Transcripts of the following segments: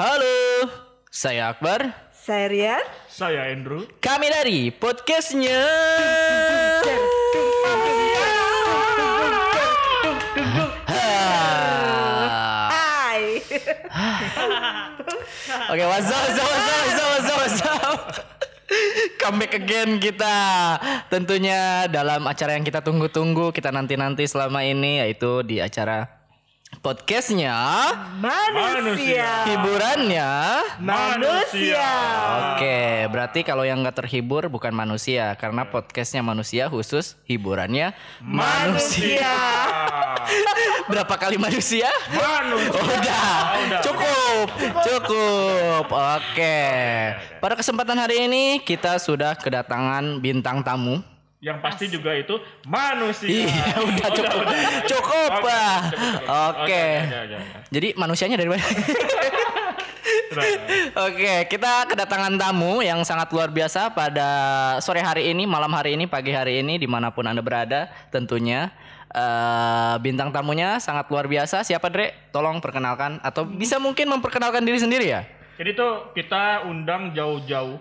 Halo, saya Akbar. Saya Rian. Saya Andrew. Kami dari podcastnya. Hai. Oke, what's up, what's up, what's up, what's up, what's up, what's up? Comeback again kita Tentunya dalam acara yang kita tunggu-tunggu Kita nanti-nanti selama ini Yaitu di acara podcastnya Manusia. Hiburannya Manusia. Oke, berarti kalau yang nggak terhibur bukan manusia Karena podcastnya manusia khusus hiburannya manusia, Berapa kali manusia? Manusia. Oh, udah. Cukup. Cukup. Oke. Pada kesempatan hari ini kita sudah kedatangan bintang tamu. Yang pasti juga itu manusia. Iya, udah Oh, cukup. udah. Cukup, Oke, Pak. cukup, cukup. Oke. Jadi manusianya dari mana? Udah. Oke, kita kedatangan tamu yang sangat luar biasa pada sore hari ini, malam hari ini, pagi hari ini, di mana pun anda berada, tentunya eh, bintang tamunya sangat luar biasa. Siapa Dre? Tolong perkenalkan atau bisa mungkin memperkenalkan diri sendiri ya? Jadi tuh kita undang jauh-jauh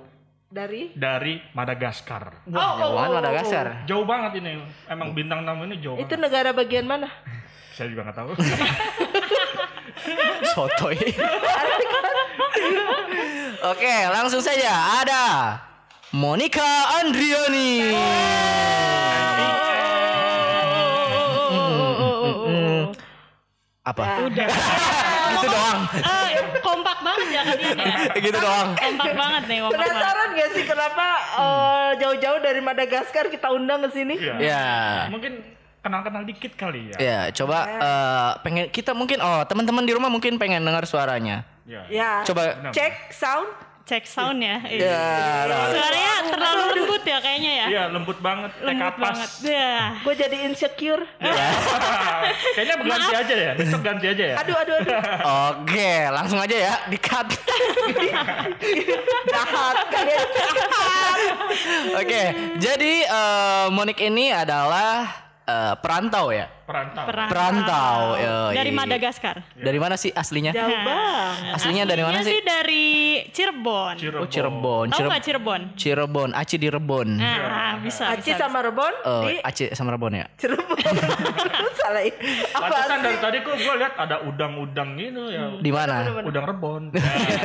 Dari dari Madagaskar. Wah, jauhan Madagaskar. Jauh banget ini. Emang bintang tamu ini jauh itu banget. negara bagian mana? Saya juga nggak tahu. Sotoy. Oke, langsung saja ada Monica Andriani. Apa? gitu doang. Ah, kompak banget ya kalian ya. gitu doang. Kompak banget nih, kompak banget. Penasaran gak sih kenapa eh, jauh-jauh dari Madagaskar kita undang ke sini? Iya. Ya. Mungkin kenal-kenal dikit kali ya. Ya, coba eh, pengen kita mungkin oh, teman-teman di rumah mungkin pengen dengar suaranya. Ya. Ya. Coba cek sound. Cek sound ya. Ya, nah. Suaranya terlalu lembut ya kayaknya ya. Iya, lembut banget, kayak Lembut kapas. banget. Ya. Gue jadi insecure. Kayaknya ganti aja ya. Besok ganti aja ya. Aduh, aduh, aduh. Oke, langsung aja ya di-cut. Jahat kalian. Oke, jadi eh, Monik ini adalah eh, perantau ya. Perantau. Perantau. Perantau. yoi. Dari Madagaskar. Dari mana sih aslinya? Jauh banget. Aslinya dari mana Aslinya sih? sih dari Cirebon. Cirebon. Oh, Cirebon. Tahu nggak Cirebon? Cirebon, Aci di Rebon. Nah, bisa. Aci bisa, sama Rebon Oh, di Aci sama Rebon ya? Cirebon. Salah. Apa Pantesan dari tadi kok gue lihat ada udang-udang gitu ya. Di mana? Udang rebon.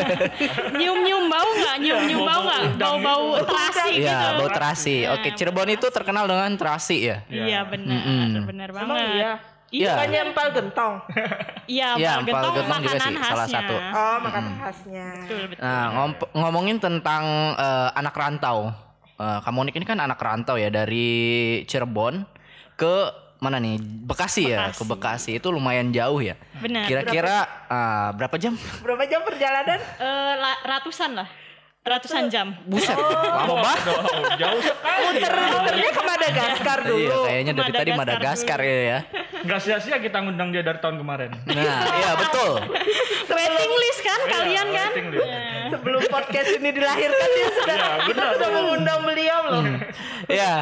Nyium-nyium bau nggak? Nyium-nyium bau nggak? Bau-bau terasi gitu. Iya, bau terasi. Oke, Cirebon itu terkenal dengan terasi ya? Iya benar, benar banget. Iya. Iya. Bukannya empal gentong. Iya, Iya, empal empal gentong gentong juga makanan sih, salah khasnya. satu. Oh, makanan khasnya. Betul, betul. Nah, ngom- ngomongin tentang eh, anak rantau. Eh, Kamonik ini kan anak rantau ya dari Cirebon ke mana nih? Bekasi, ya, ke Bekasi. Itu lumayan jauh ya. Benar. Kira-kira eh, berapa jam? Berapa jam perjalanan? Eh, la- ratusan lah. Ratusan jam. Buset, lama banget. Oh, jauh sekali. Muter-muternya ke Madagaskar Iya, dulu. kayaknya dari tadi Madagaskar Madagaskar ya. ya. Nggak sia-sia kita ngundang dia dari tahun kemarin. Nah, iya betul. Waiting list kan kalian kan? List. Sebelum podcast ini dilahirkan dia sudah Iya, kita benar. sudah mengundang beliau loh. Ya,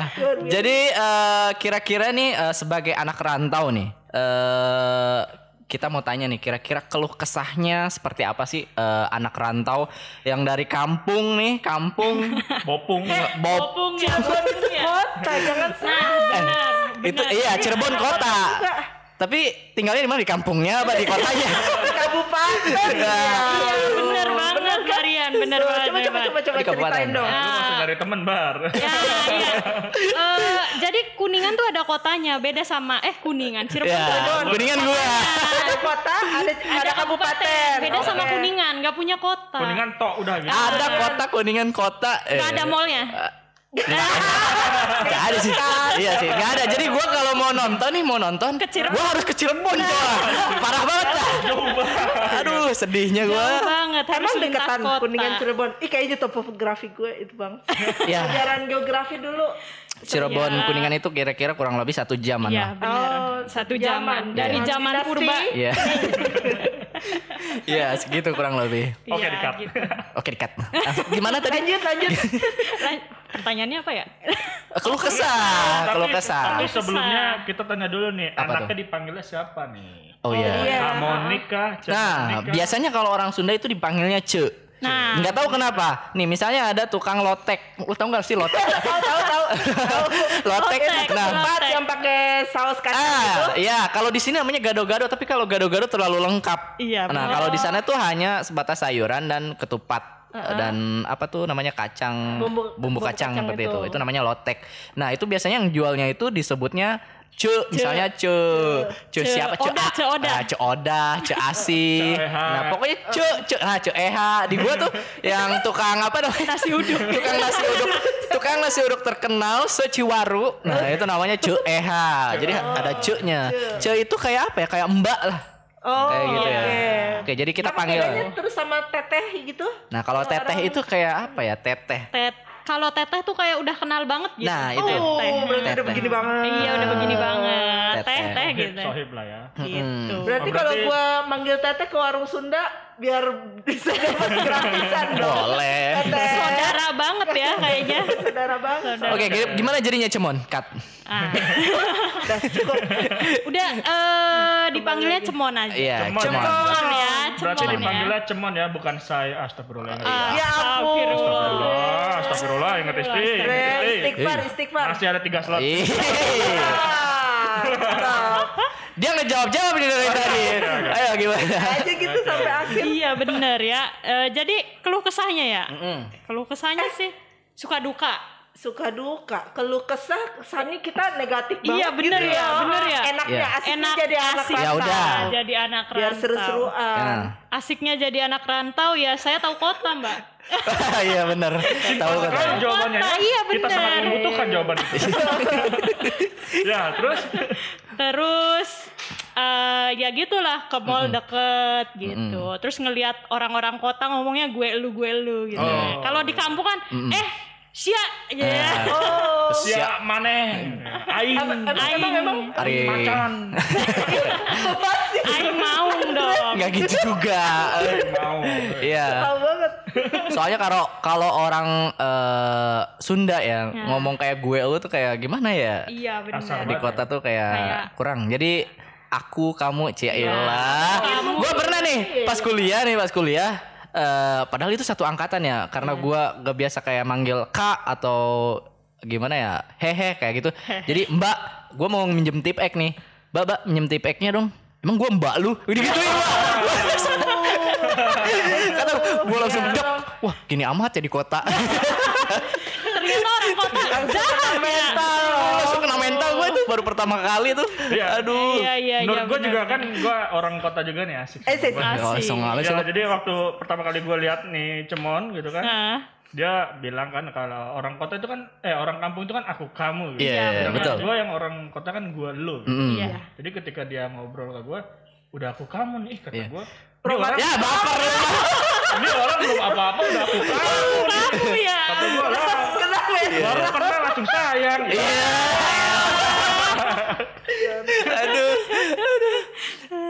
jadi eh, kira-kira nih eh, sebagai anak rantau nih, eh kita mau tanya nih, kira-kira keluh kesahnya seperti apa sih eh, anak rantau yang dari kampung nih, kampung, Bopung. Bob, Opung ya. Opung ya. Kota jangan Nah, salah. benar. itu benar. iya Cirebon kota. Tapi tinggalnya di mana di kampungnya apa di kotanya? Kabupaten. Iya. Iya. Bener banget Marian, bener Tuh, banget. Coba coba coba coba ceritain dong. Lu masih dari temen bar. Ya, iya. Eh, jadi Kuningan tuh ada kotanya, beda sama eh Kuningan, Cirebon. Ya, ada kuningan gua. Ada kota, ada ada kabupaten. Beda sama Oke. Kuningan, nggak punya kota. Kuningan tok udah gitu. Ada kota kuningan kota. Nggak ada mallnya. Gak ada sih. Iya sih, gak ada. Jadi gua kalau mau nonton nih mau nonton, Ke Cirebon. gua harus ke Cirebon coy. Parah banget. Jauh banget. Aduh, sedihnya Jauh gua. banget, harus Emang deketan kota. Kuningan Cirebon. Ih kayaknya topografi gue itu bang. Pelajaran geografi dulu. Cirebon Iya. Kuningan itu kira-kira kurang lebih satu jaman Iya, lah. benar. Oh, Satu zaman. zaman. Dari Iya. zaman purba. Iya. Iya, segitu kurang lebih. Oke, Iya, di-cut. gitu. Oke, dikat. Gimana tadi? Lanjut lanjut. Lan- Pertanyaannya apa ya? Keluh kesah, keluh kesah. Tapi sebelumnya kita tanya dulu nih, Apa anaknya dipanggilnya siapa nih? Oh iya. Kak Monika, Cak Nah, biasanya kalau orang Sunda itu dipanggilnya ce. Nah. Nggak tahu kenapa. Nih, misalnya ada tukang lotek. Lu tahu nggak sih lotek? Tahu tahu tahu. lotek. Nah, Tempat yang pakai saus kacang itu. Ah, ya kalau di sini namanya gado-gado, tapi kalau gado-gado terlalu lengkap. Iya, Nah, kalau di sana tuh hanya sebatas sayuran dan ketupat dan apa tuh namanya kacang Bumbu- bumbu, bumbu kacang, kacang seperti itu. itu. itu. namanya lotek. Nah, itu biasanya yang jualnya itu disebutnya ce, misalnya ce, ce, Ce siapa? Ce, Oda, Ce Oda. Ah, ce oda, ce asi. Ce Eha. nah, pokoknya ce, ce, nah, ce eha. Di gua tuh yang tukang apa namanya? Nasi uduk. tukang nasi uduk. Tukang nasi uduk terkenal seciwaru. Nah itu namanya ce eha. Jadi ada ce-nya. Ce. Itu kayak apa ya? Kayak mbak lah. Oh, kayak gitu ya. oke. oke jadi kita Apa panggil terus sama teteh gitu? nah kalau teteh itu kayak apa ya? Teteh. Tet kalau teteh tuh kayak udah kenal banget gitu. Nah, itu. Oh, Teteh. berarti udah Teteh. begini banget. Iya udah begini banget. Teteh. Teh teh Sohib, gitu. Sohib lah ya. Gitu. Berarti Oh, kalau berarti- gua manggil teteh ke warung Sunda biar bisa dapat gratisan dong. boleh. Saudara banget ya kayaknya. Saudara banget. oke gi- gimana jadinya cemon cut Ah. Udah cukup. Udah eh dipanggilnya cemon aja. iya Cemon. cemon Cemon ya, Berarti cemon dipanggilnya ya. cemon ya, bukan saya. Astagfirullah. Ah, istighfar. Ya ampun. Astagfirullah. Astagfirullah, ingat isti. Istighfar, istighfar. Masih ada tiga slot. Dia ngejawab jawab nih dari tadi ayo gimana Aja gitu sampai akhir. Iya bener ya. Eh, jadi keluh kesahnya ya. Mm. Keluh kesahnya sih suka duka. Suka duka, keluh kesah kesannya kita negatif banget. Iya, bener gitu ya, bener ya. Enaknya Iya. asiknya Enak jadi anak asik Ya rantau. udah. jadi anak Biar rantau. seru-seruan. Nah. Asiknya jadi anak rantau ya saya tahu kota mbak. iya bener tahu kan Kan jawabannya ya. Iya, Kita bener. sangat membutuhkan jawaban itu. ya, terus Terus eh ya gitulah ke mall deket gitu. Terus ngelihat orang-orang kota ngomongnya gue lu gue lu gitu. Oh. Kalau di kampung kan eh sia ya. Oh, siap maneh. Aing. Aing. emang emang Ari Macan. Aing mau dong. nggak gitu juga Aing mau. iya tahu banget. soalnya kalau kalau orang eh, Sunda ya ngomong kayak gue lu tuh kayak gimana ya Iya Asal di benar. kota tuh kayak, Kayak- kurang jadi aku kamu Ciailah gue pernah nih pas kuliah nih pas kuliah eh, padahal itu satu angkatan ya karena gua gak biasa kayak manggil kak atau gimana ya hehe kayak gitu. Jadi mbak gua mau minjem tip ek nih. Mbak mbak minjem tip eknya dong. Emang gua mbak lu? Gitu gituin kata gua langsung dek. Wah gini amat ya di kota. Ternyata orang kota baru pertama kali tuh Iya. aduh Iya iya iya. Gue juga kan gue orang kota juga nih asik. Eh, Asik. langsung Ya, jadi waktu pertama kali gue lihat nih Cemon gitu kan, Nah, dia bilang kan kalau orang kota itu kan, eh orang kampung itu kan aku kamu. Gitu. Iya, iya, Sedangkan betul. Gue yang orang kota kan gue lu. Mm. iya. Jadi ketika dia ngobrol ke gue, udah aku kamu nih kata Iya. gue. Ini orang, ya baper lu. ini orang belum apa-apa udah aku kamu. Kamu ya. Kata gue lah, Kenapa ya? baru kenal langsung sayang. Gitu. Iya. Aduh. Aduh.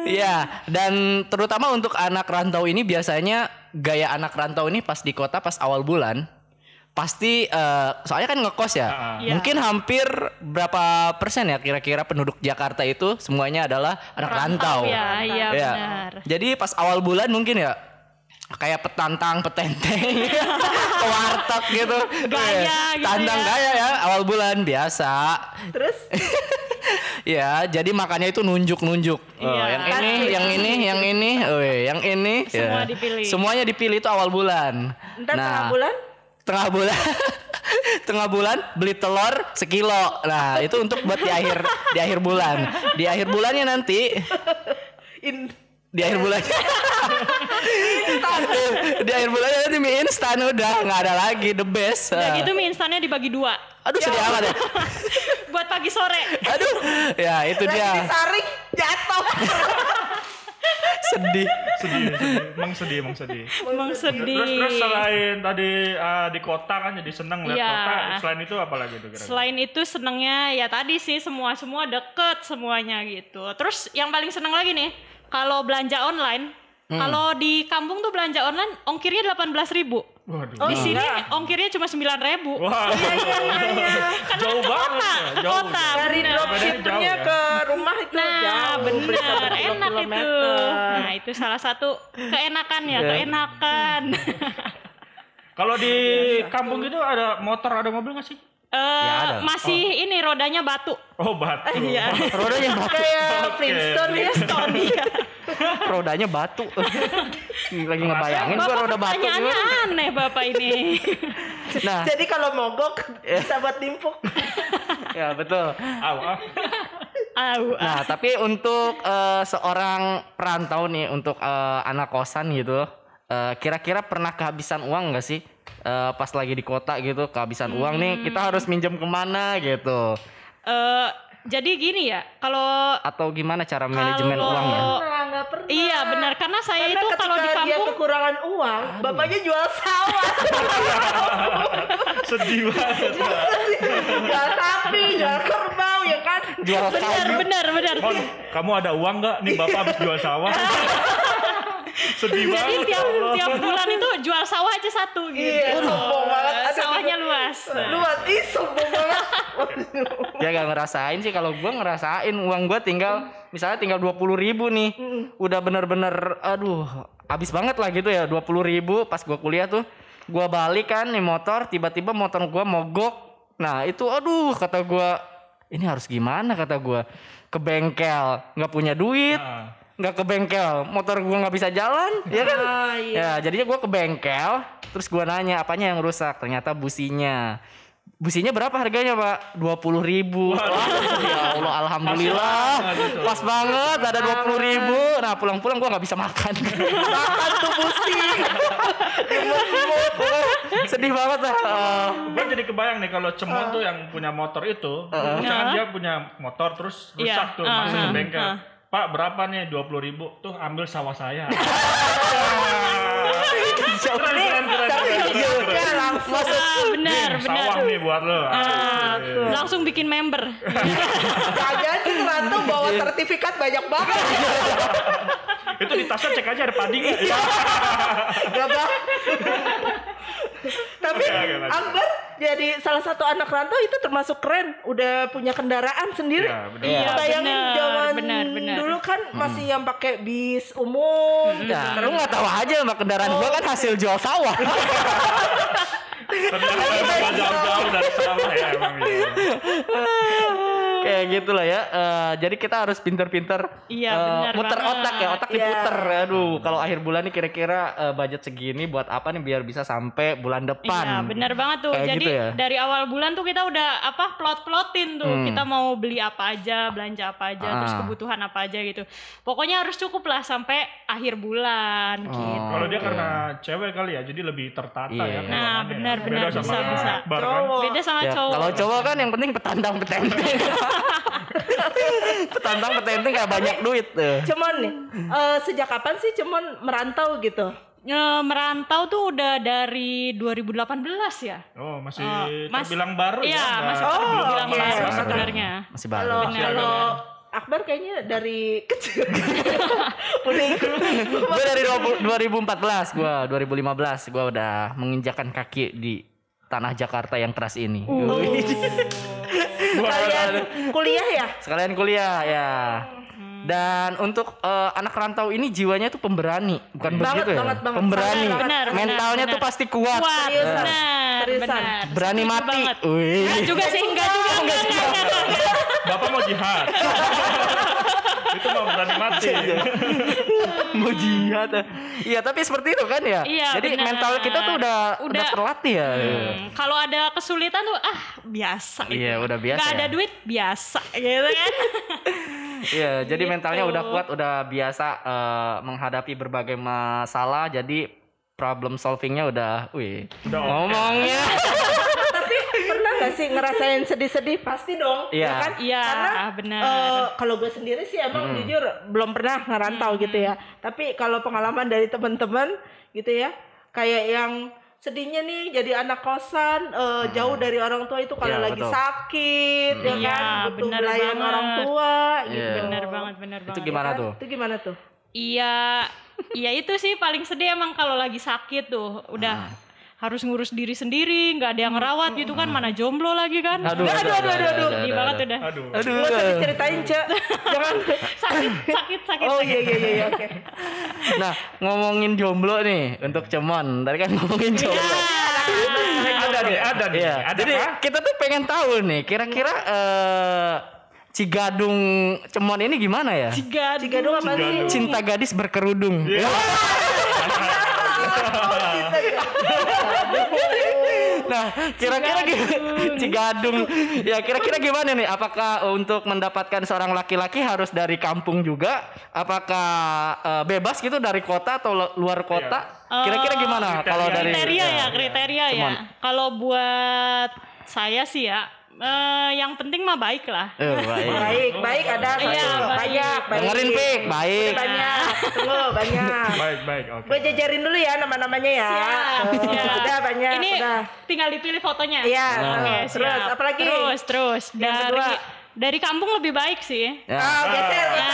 Iya, dan terutama untuk anak rantau ini biasanya gaya anak rantau ini pas di kota pas awal bulan pasti eh, soalnya kan ngekos ya. Ah. Iya. Mungkin hampir berapa persen ya kira-kira penduduk Jakarta itu semuanya adalah anak rantau. Ya, iya Ya. benar. Jadi pas awal bulan mungkin ya kayak petantang, petenteng, ke warteg gitu. Gaya gitu Tantang ya. gaya ya awal bulan biasa. Terus ya, jadi makanya itu nunjuk-nunjuk. Oh, Iya. yang ini, yang ini, yang ini, oh, yang ini. Semua ya. dipilih. Semuanya dipilih itu awal bulan. ntar tengah bulan Tengah bulan. tengah bulan beli telur sekilo. Nah, itu untuk buat di akhir di akhir bulan. Di akhir bulannya nanti in di akhir bulan di akhir bulannya nanti mie instan udah nggak ada lagi the best Udah gitu mie instannya dibagi dua. aduh sedih amat ya pagi sore. aduh ya itu lagi dia disaring jatuh. sedih sedih, sedih, emang sedih, emang sedih. Emang sedih. Terus terus selain tadi ah, di kota kan jadi seneng lihat Iya. kota. Selain itu apa lagi tuh kira-kira? Selain itu senengnya ya tadi sih semua semua deket semuanya gitu. Terus yang paling seneng lagi nih kalau belanja online, Hmm. kalau di kampung tuh belanja online ongkirnya 18.000 ribu. Waduh. Oh, Di sini enggak. ongkirnya cuma sembilan ribu. Wah, Iya iya iya iya. jauh banget ya, Ke jauh. kota. Dari dropshippernya Jauh ya. ke rumah itu Nah, jauh. benar, enak itu. kilometer. Nah, itu salah satu keenakan ya, Iya. keenakan. Kalau di kampung gitu ada motor, ada mobil nggak sih? Eh, ada. masih ini rodanya batu. Oh batu. Iya. Rodanya batu. Kayak Flintstone ya. Stone iya. Rodanya batu. Lagi ngebayangin gua Bapak roda batu. pertanyaannya aneh Bapak ini. Nah, Jadi kalau mogok bisa buat nimpuk. ya betul. Au, ah. Au. Nah, tapi untuk eh, seorang perantau nih, untuk eh, anak kosan gitu, eh, kira-kira pernah kehabisan uang nggak sih? Eh, pas lagi di kota gitu, kehabisan uang nih, kita harus minjem ke mana gitu? Eh, jadi gini ya, kalau Atau gimana cara manajemen Kalau- uangnya? Pernah iya benar karena saya Karena itu kalau di ketika dia kampung kekurangan uang, bapaknya jual sawah, Sedih banget. Jual sapi, jual kerbau ya kan. Jual benar benar benar. Mon, kamu ada uang nggak? Nih bapak habis jual sawah. Sedih Jadi banget. tiap ya Allah. tiap bulan itu jual sawah aja satu gitu. Iya, sombong banget. Aduh, Sawahnya luas. Luas, ih sombong banget. Ya gak ngerasain sih kalau gua ngerasain uang gua tinggal misalnya tinggal dua puluh ribu nih, udah bener-bener aduh habis banget lah gitu ya dua puluh ribu pas gua kuliah tuh gua balik kan nih motor tiba-tiba motor gua mogok, nah itu aduh kata gua ini harus gimana kata gua ke bengkel nggak punya duit Nah. Nggak ke bengkel. Motor gua nggak bisa jalan ya kan? Ah, iya. ya jadinya gua ke bengkel terus gua nanya apanya yang rusak? Ternyata businya. Businya berapa harganya pak? dua puluh ribu. Ya allah alhamdulillah. Pas banget itu. pas banget ada dua puluh ribu. Nah pulang-pulang gua nggak bisa makan. Makan tuh busi. sedih banget lah Eh, Gue jadi kebayang nih kalau Cemon tuh yang punya motor itu, misalkan dia punya motor terus rusak Iya, tuh uh, masuk ke uh, bengkel. uh. Pak berapa nih? Dua puluh ribu. Tuh ambil sawah saya. keren, keren, keren. langsung. Ah, benar benar. Sawah nih buat lo. Ah, langsung bikin member. Jangan tuh rantau bawa sertifikat banyak banget. Itu di tasnya cek aja ada padi nggak? Gak bang. Tapi. Akbar jadi salah satu anak rantau itu termasuk keren. Udah punya kendaraan sendiri. Iya, benar. Iya, Bayangin benar, kan masih yang pakai bis umum. ya lu nggak tahu aja sama kendaraan gua kan hasil jual sawah Ternyata emang jauh-jauh dari sawah ya emang. iya. kayak gitu lah ya Eh, jadi kita harus pinter-pinter Iya, eh, benar muter banget. otak ya otak Iya. diputer aduh kalau akhir bulan nih kira-kira eh, budget segini buat apa nih biar bisa sampai bulan depan Iya, benar banget tuh. Kayak Jadi gitu ya? dari awal bulan tuh kita udah apa plot-plotin tuh. Hmm. Kita mau beli apa aja, belanja apa aja, terus Ah. kebutuhan apa aja gitu. Pokoknya harus cukup lah sampai akhir bulan Oh. gitu. Kalau dia karena cewek kali ya, jadi lebih tertata Iya. ya. Nah, keuangannya. benar, Beda benar, sama bisa, bisa. Kan. Cowok. Beda sama Ya, cowok. kalau cowok kan yang penting petandang petenteng petandang petenteng gak banyak duit tuh Cuman nih, eh, sejak kapan sih cuman merantau gitu? Eh, merantau tuh udah dari 2018 ya. Oh, masih Oh, mas- terbilang baru Iya, ya. nggak- masih Oh, terbilang oke. baru Masih sebenarnya. masih Kalau baru Masih kalau agak- Akbar kayaknya dari kecil. Udah ikut. gue dari 20 2014 gue 2015 gue udah menginjakan kaki di tanah Jakarta yang keras ini Kalian kuliah ya? sekalian kuliah ya dan untuk eh, anak rantau ini jiwanya tuh pemberani bukan Banget, begitu ya banget, banget. pemberani Benar, benar, mentalnya benar. tuh pasti kuat, Kuat, Ya. benar, Seriusan. benar. berani Setuju mati banget. Wih. Enggak juga sih, enggak juga, enggak, enggak, enggak, enggak. Bapak mau jihad. itu mau berani mati. Iya. mau jihad iya tapi seperti itu kan ya Iya, jadi benar. mental kita tuh udah udah, Udah. terlatih ya Hmm, kalau ada kesulitan tuh ah biasa gitu. Iya, udah biasa Nggak ada ya. duit biasa gitu kan. Iya, jadi Gitu. mentalnya udah kuat, udah biasa eh, menghadapi berbagai masalah. Jadi problem solvingnya udah, wih, Udah ngomongnya. Sih ngerasain sedih-sedih? Pasti dong. Iya. ya kan? Iya, Karena benar. eh, kalau gue sendiri sih emang jujur belum pernah ngerantau gitu ya. Tapi kalau pengalaman dari teman-teman gitu ya, kayak yang sedihnya nih jadi anak kosan eh, jauh dari orang tua itu kalau Iya, lagi betul. sakit ya Iya, kan butuh benar belayan banget. orang tua gitu. Iya. Bener banget, bener Itu banget. gimana Kan? tuh? Itu gimana tuh? Iya, iya itu sih paling sedih emang kalau lagi sakit tuh. Udah harus ngurus diri sendiri, nggak ada yang ngerawat gitu kan, mana jomblo lagi kan. Aduh, Aduh, aduh, aduh, aduh. Sedih banget udah. Aduh. Aduh. Nggak usah diceritain, Cek. Jangan. Sakit, sakit, sakit. Oh sakit. iya iya iya iya, oke. Nah, ngomongin jomblo nih untuk Cemon. Tadi kan ngomongin jomblo. Ada nih, ada nih. Iya. Ada Jadi kah? kita tuh pengen tahu nih, kira-kira eh Cigadung Cemon ini gimana ya? Ciga, Tiga dua apa sih? Cinta gadis berkerudung. Iya. Nah, kira-kira gi- Cigadung. Ya, kira-kira gimana nih? Apakah untuk mendapatkan seorang laki-laki harus dari kampung juga? Apakah eh, bebas gitu dari kota atau lu- luar kota? Kira-kira gimana kalau dari kriteria ya, kriteria ya. Cuman. Kalau buat saya sih ya, eh, yang penting mah baik lah. Eh, baik. Baik, baik ada satu. Iya, baik. banyak, baik. Dengerin Pik, baik. Banyak. Tunggu, banyak. Baik, baik, oke. Gue jajarin dulu ya nama-namanya ya. Siap, Tuh, siap. Udah banyak, Ini udah. tinggal dipilih fotonya. Iya, Oke, tuh. terus siap. apa lagi? Terus, terus. Dari dari kampung lebih baik sih. Ya. Ah, geser. Ya.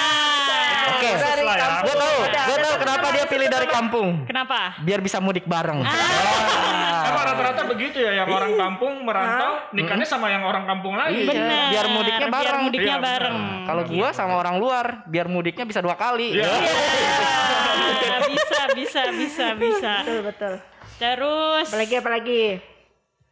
Oke, Dari sesuai ya. kampung. Gue tahu, gue tahu kenapa dia pilih dari kampung. Kenapa? Biar bisa mudik bareng. Emang rata-rata begitu ya, yang orang kampung merantau nikahnya sama yang orang kampung lagi. Iya, Benar. biar mudiknya Biar bareng. mudiknya Iya, bareng. Kalau gua sama orang luar, biar mudiknya bisa dua kali. Iya. Ah, bisa, bisa, bisa, bisa. Betul, betul. Terus Apalagi, apalagi.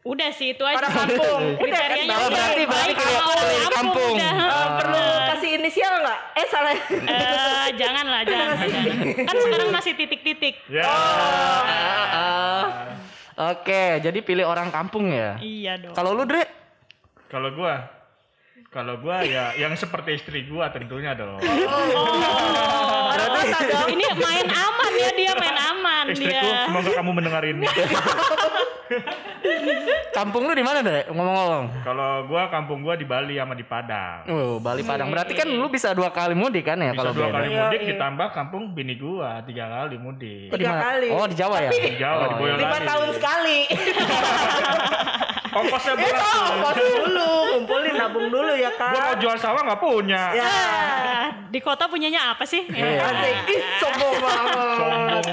Udah sih itu aja. Orang kampung. Udah kan, Kriterianya Oh, udah berarti berarti sama orang kampung. udah. Perlu kasih inisial nggak? Eh, salah. Eh, jangan lah, jangan, jangan. Kan sekarang masih titik-titik. Ya. Ah, ah. Oke, jadi pilih orang kampung ya. Iya dong. Kalau lu Dre? Kalau gua, kalau gua ya yang seperti istri gua tentunya dong. Oh, ini main aman ya dia main aman Istriku, dia. semoga kamu mendengar ini. Kampung lu di mana Dre? Ngomong-ngomong. Kalau gua kampung gua di Bali sama di Padang. Oh, Bali Padang. Berarti kan lu bisa dua kali mudik kan ya Bisa kalau dua kali Iya, mudik iya. ditambah kampung bini gua tiga kali mudik. Oh, di Tiga mana? kali. Oh, di Jawa ya? Di Jawa, Oh, di iya. Boyolali. Lima tahun sekali. Ongkosnya Eh, berat. so, tuh. kos dulu. Ngumpulin, nabung dulu ya, Gua mau Kak. jual sawah nggak punya. Ya. Ah, di kota punyanya apa sih? Iya. Asik. Ih, sombong banget. Sombong banget.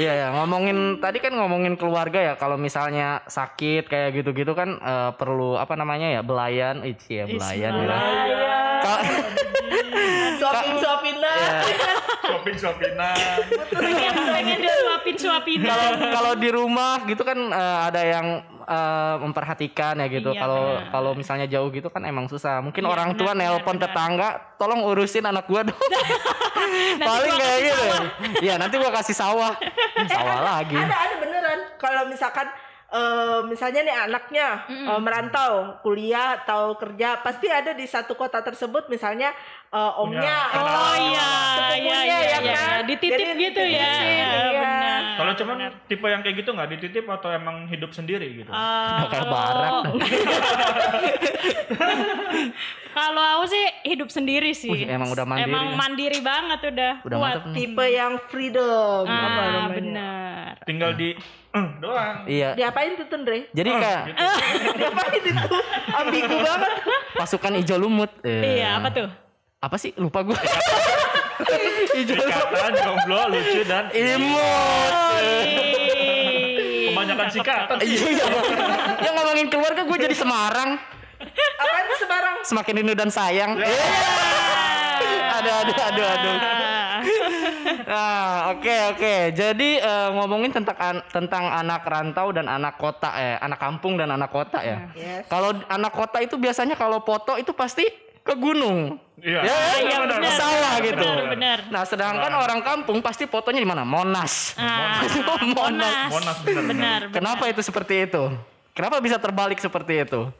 Iya ya, ngomongin tadi kan ngomongin keluarga ya. Kalau misalnya sakit kayak gitu-gitu kan eh, perlu apa namanya ya belayan, Ih, ya belayan. ya. Ka- Suapin, suapin lah. Shopping shopingan. pengen pengen dia suapin suapin. Kalau kalau di rumah gitu kan eh, ada yang eh, memperhatikan ya gitu. Iya, Kalau benar. kalau misalnya jauh gitu kan emang susah. Mungkin Iya, orang tua benar, nelpon benar, tetangga, tolong urusin anak gua dong. Paling gua kayak gitu. Iya, nanti gua kasih sawah. sawah lagi. Ada, ada beneran. Kalau misalkan eh, misalnya nih anaknya eh, merantau kuliah atau kerja pasti ada di satu kota tersebut misalnya eh, omnya Punya atau Oh iya, iya, iya, ya iya. kan Dititip Jadi gitu ya. Iya, iya. benar. Kalau cuman tipe yang kayak gitu nggak dititip atau emang hidup sendiri gitu? Kayak kalau- barat. Kalau aku sih hidup sendiri sih. Wih, emang udah mandiri Emang ya. mandiri banget udah. Udah kuat. mantep nih. tipe yang freedom apa Ah, namanya benar. Tinggal di eh, doang. Iya. diapain tuh Tundre Jadi kayak diapain itu ambigu banget pasukan hijau lumut. Iya, apa tuh? Apa sih? Lupa lumut. Ikatan, jomblo, lucu dan Imut. kebanyakan sikatan. Iya, iya. Yang ngomongin keluarga gue jadi Semarang. apaan tuh sebarang Semakin rindu dan sayang. Iya. aduh, aduh, aduh, aduh. Nah, oke oke. Jadi eh, ngomongin tentang an- tentang anak rantau dan anak kota eh anak kampung dan anak kota ya. Yes. Kalau anak kota itu biasanya kalau foto itu pasti ke gunung. Iya. Ya, Iya, benar, benar. ke sawah gitu. Benar, benar. Nah, sedangkan orang kampung pasti fotonya di mana? Monas. Ah, Monas. Monas. Monas benar. Benar, benar. Kenapa itu seperti itu? Kenapa bisa terbalik seperti itu?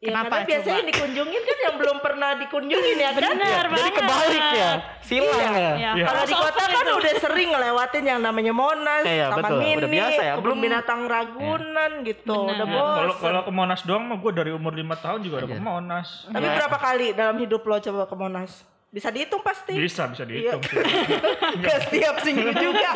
Ya, Kenapa karena biasanya coba? dikunjungin kan yang belum pernah dikunjungin ya kan Benar Jadi banget. kebalik ya, silang ya. Iya. Iya. Kalau di kota kan itu. udah sering ngelewatin yang namanya Monas, Iya, Taman betul. Mini, Udah biasa ya. kebun Belum- binatang Ragunan gitu. Benar. Udah Kalau bos. kalau ke Monas doang mah gue dari umur 5 tahun juga udah Iya. ke Monas. Tapi berapa kali dalam hidup lo coba ke Monas? Bisa dihitung pasti. Bisa bisa Iya. dihitung. sih. Ke setiap minggu juga.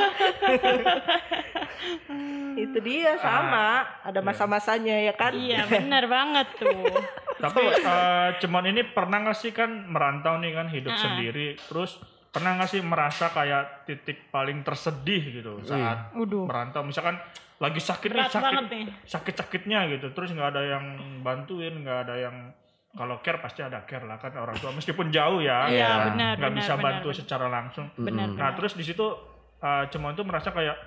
Itu dia sama, ada masa-masanya ya kan? Iya, benar banget tuh. Tapi eh, cuman ini pernah nggak sih kan merantau nih kan hidup Ah. sendiri terus pernah nggak sih merasa kayak titik paling tersedih gitu saat Waduh. merantau misalkan lagi sakit nih sakit sakit sakitnya gitu terus nggak ada yang bantuin nggak ada yang kalau care pasti ada care lah kan orang tua meskipun jauh ya Iya, benar, nggak benar, bisa benar, bantu benar. secara langsung Benar, nah benar. terus di situ uh, Cemon tuh merasa kayak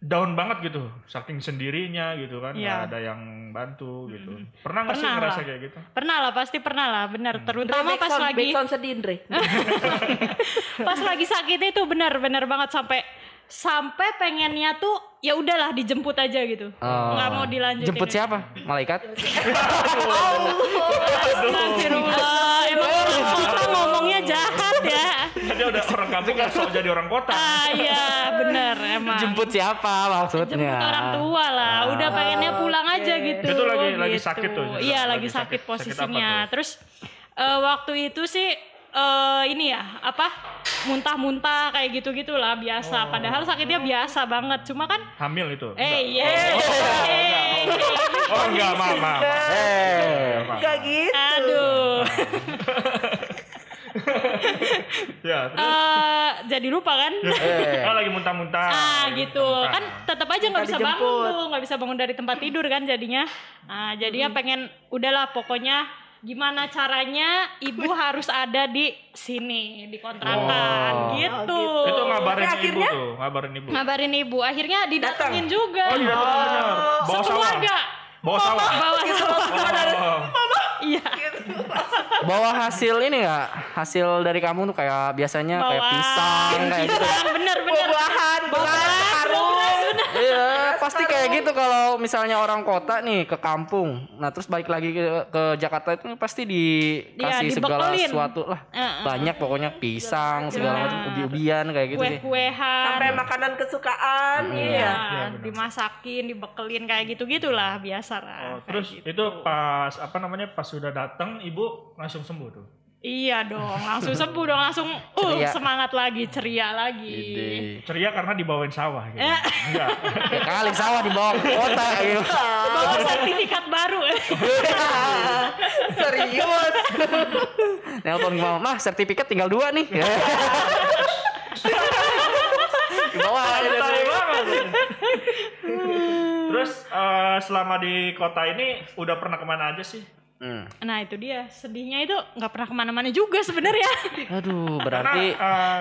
down banget gitu saking sendirinya gitu kan nggak Iya. ada yang bantu gitu pernah nggak sih ngerasa lah. kayak gitu Pernah lah, pasti pernah lah, benar. Terutama pas Backsound- lagi sedih pas lagi sakitnya itu benar-benar banget sampai sampai pengennya tuh ya udahlah dijemput aja gitu. Oh. Nggak mau dilanjutin. Jemput siapa? Malaikat? Ah, emang orang kota ngomongnya jahat ya. jadi udah orang kampung nggak sok jadi orang kota Ah iya bener emang. Jemput siapa maksudnya? Jemput orang tua lah. Udah pengennya pulang aja gitu. Itu lagi- lagi gitu. sakit tuh, Iya lagi lagi sakit. sakit Sakit posisinya. tuh? Terus eh, waktu itu sih eh ini ya apa muntah-muntah kayak gitu gitulah biasa. Padahal sakitnya biasa banget. Cuma kan hamil itu eh iya. oh enggak maaf maaf Eh, Gak gitu. Aduh. ya terus Eh, jadi lupa kan? eh. oh, lagi muntah-muntah Ah Lagi gitu muntah-muntah. kan tetap aja nggak bisa bangun dijemput. tuh nggak bisa bangun dari tempat tidur kan jadinya nah jadinya pengen udahlah pokoknya gimana caranya ibu harus ada di sini di kontrakan. Oh. gitu. itu ngabarin Tapi ibu akhirnya- tuh ngabarin ibu. Ngabarin ibu. Akhirnya didatengin juga. Oh iya benar benar. Bawa sawah. sekeluarga bawa sawah. Bawa sawah. Oh. iya. Bawa hasil ini nggak? Hasil dari kamu tuh kayak biasanya kayak Bawa pisang kayak gitu. bener bener karung. Iya, pasti kayak gitu kalau misalnya orang kota nih ke kampung. Nah, terus balik lagi ke, ke Jakarta itu pasti dikasih Iya, segala sesuatu lah. Heeh. Banyak pokoknya pisang, segala macam ubi-ubian kayak gitu sih. kue-kuehan Sampai makanan kesukaan. Iya. Iya, dimasakin, dibekelin kayak gitu-gitulah biasa lah. Oh, terus gitu. itu pas apa namanya pas sudah datang ibu langsung sembuh tuh Iya dong, langsung sembuh dong, langsung uh Ceria. semangat lagi, ceria lagi. Ide. ceria karena dibawain sawah gitu Eh. enggak Ya kali sawah di bawah kota gitu. Bawa sertifikat baru. Serius. Nelpon ke mama, "Mah, sertifikat tinggal dua nih." di bawah aja terus eh, selama di kota ini udah pernah ke mana aja sih Hmm. nah itu dia, sedihnya itu nggak pernah ke mana-mana juga sebenarnya. Aduh, karena berarti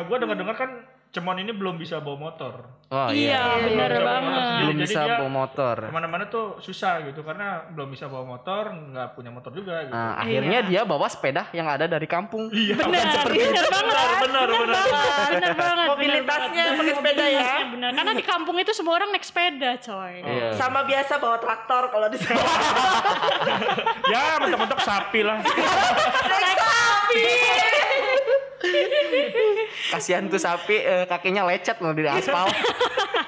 gue dengar-dengar kan Cemon ini belum bisa bawa motor Oh iya, iya. bener Belum banget. Belum Jadi bisa dia bawa motor. ke mana-mana tuh susah gitu karena belum bisa bawa motor nggak punya motor juga gitu Nah, akhirnya dia bawa sepeda yang ada dari kampung. iya Benar, benar banget. benar benar benar Benar banget. Mobilitasnya pakai sepeda ya. Mobilitasnya benar. Karena di kampung itu semua orang naik sepeda, coy. Iya. Sama biasa bawa traktor kalau di sana. ya mentok-mentok sapi lah Kasihan tuh sapi eh, kakinya lecet loh di aspal.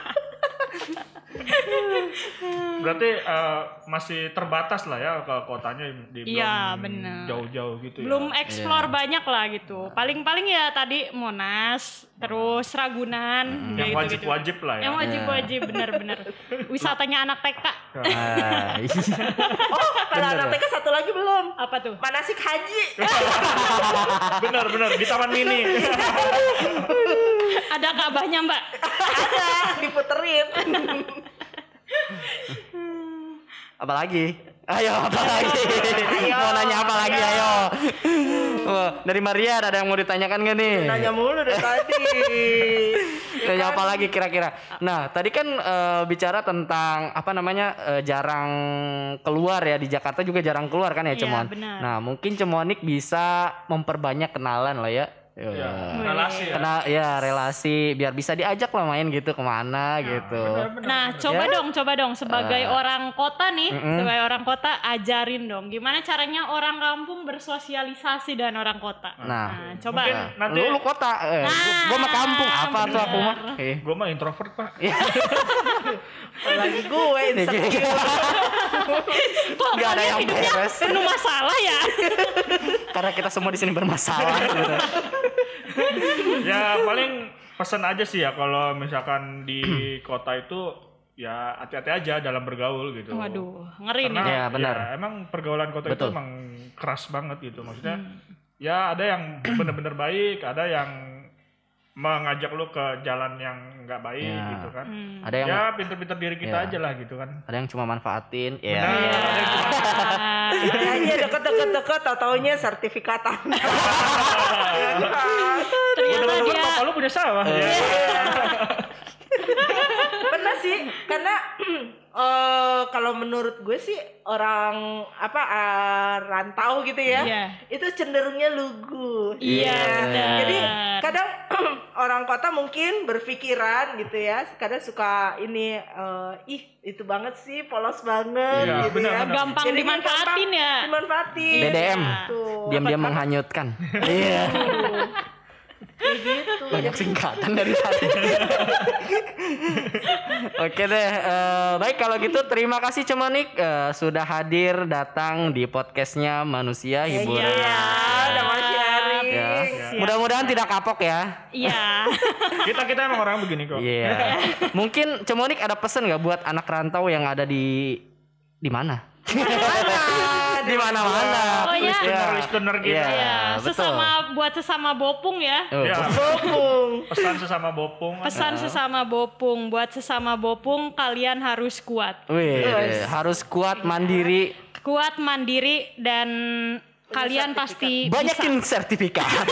berarti eh, masih terbatas lah ya ke kotanya di Iya, belum benar. jauh-jauh gitu Belum ya explore banyak lah gitu. Paling-paling ya tadi Monas, terus Ragunan, yang kayak gitu-gitu. wajib-wajib lah ya Yang wajib-wajib bener-bener. Wisatanya anak TK. Ah, iya. Oh, kalau anak TK satu lagi belum. Apa tuh? Manasik haji. benar di taman mini Ada Ka'bahnya, Mbak. Ada diputerin. Apalagi? Ayo, apa lagi? Mau nanya apa lagi? Ayo. Dari Maria ada yang mau ditanyakan gak nih? Nanya mulu dari tadi. Nanya apa lagi kira-kira? Nah, tadi kan eh, bicara tentang apa namanya eh, jarang keluar ya di Jakarta juga jarang keluar kan ya Cemon. benar. Nah, mungkin Cemonik bisa memperbanyak kenalan lah ya. Ya, Ya. relasi ya Kenal ya relasi biar bisa diajak lah main gitu ke mana gitu. Nah, coba Ya. dong, coba dong sebagai Ah. orang kota nih, Mm-mm. sebagai orang kota ajarin dong gimana caranya orang kampung bersosialisasi dengan orang kota. Nah, Nah, coba. Mungkin nanti lu, lu kota, eh, gua, gua mah kampung apa tuh aku mah? Eh. gue mah introvert pak Lagi gue insecure. Kok Nggak ada yang hidupnya beres. penuh masalah ya? Karena kita semua di sini bermasalah gitu. ya paling pesan aja sih ya kalau misalkan di kota itu ya hati-hati aja dalam bergaul gitu Waduh, ngeri nih. Karena Ya, benar. ya, emang pergaulan kota Betul. itu emang keras banget gitu maksudnya ya ada yang bener-bener baik, ada yang mengajak lu ke jalan yang nggak baik Ya. gitu kan. Ada yang Ya pinter-pinter diri kita Ya. aja lah gitu kan. ada yang cuma manfaatin. Ya. ada yang cuma Kayaknya deket-deket-deket tau taunya sertifikatan. Ternyata dia bapak lu punya sawah. Ya. Pernah sih, karena eh kalau menurut gue sih orang apa eh, rantau gitu ya, Iya. itu cenderungnya lugu. Iya, benar. Jadi kadang orang kota mungkin berpikiran gitu ya, kadang suka ini eh, ih itu banget sih polos banget Iya, gitu benar, ya. benar. Gampang Jadinya dimanfaatin gampang ya. Dimanfaatin. BDM. Gitu. Diam-diam menghanyutkan. Iya. Kayak gitu. Banyak singkatan dari tadi. Oke deh, eh, baik kalau gitu terima kasih Cemonik eh, sudah hadir datang di podcastnya Manusia Hiburan. Iya, udah mau sharing. Ya. Mudah-mudahan tidak kapok ya. Iya. kita kita emang orang begini kok. Iya. Mungkin Cemonik ada pesan nggak buat anak rantau yang ada di di mana? di mana-mana. Oh, ya. Listener-listener gitu. Iya, Ya, betul. sesama buat sesama bopung ya. Oh, Ya, Bopung. pesan sesama bopong. Pesan sesama bopung, buat sesama bopung kalian harus kuat. Wih, harus kuat mandiri, Kuat mandiri dan kalian pasti banyakin bisa. sertifikat.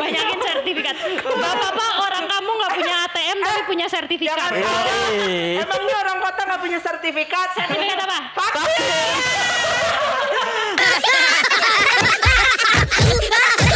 banyakin sertifikat. Bapak-bapak orang kamu nggak punya ATM eh, tapi punya sertifikat. Emangnya orang kota nggak punya sertifikat? Sertifikat apa? Vaksin.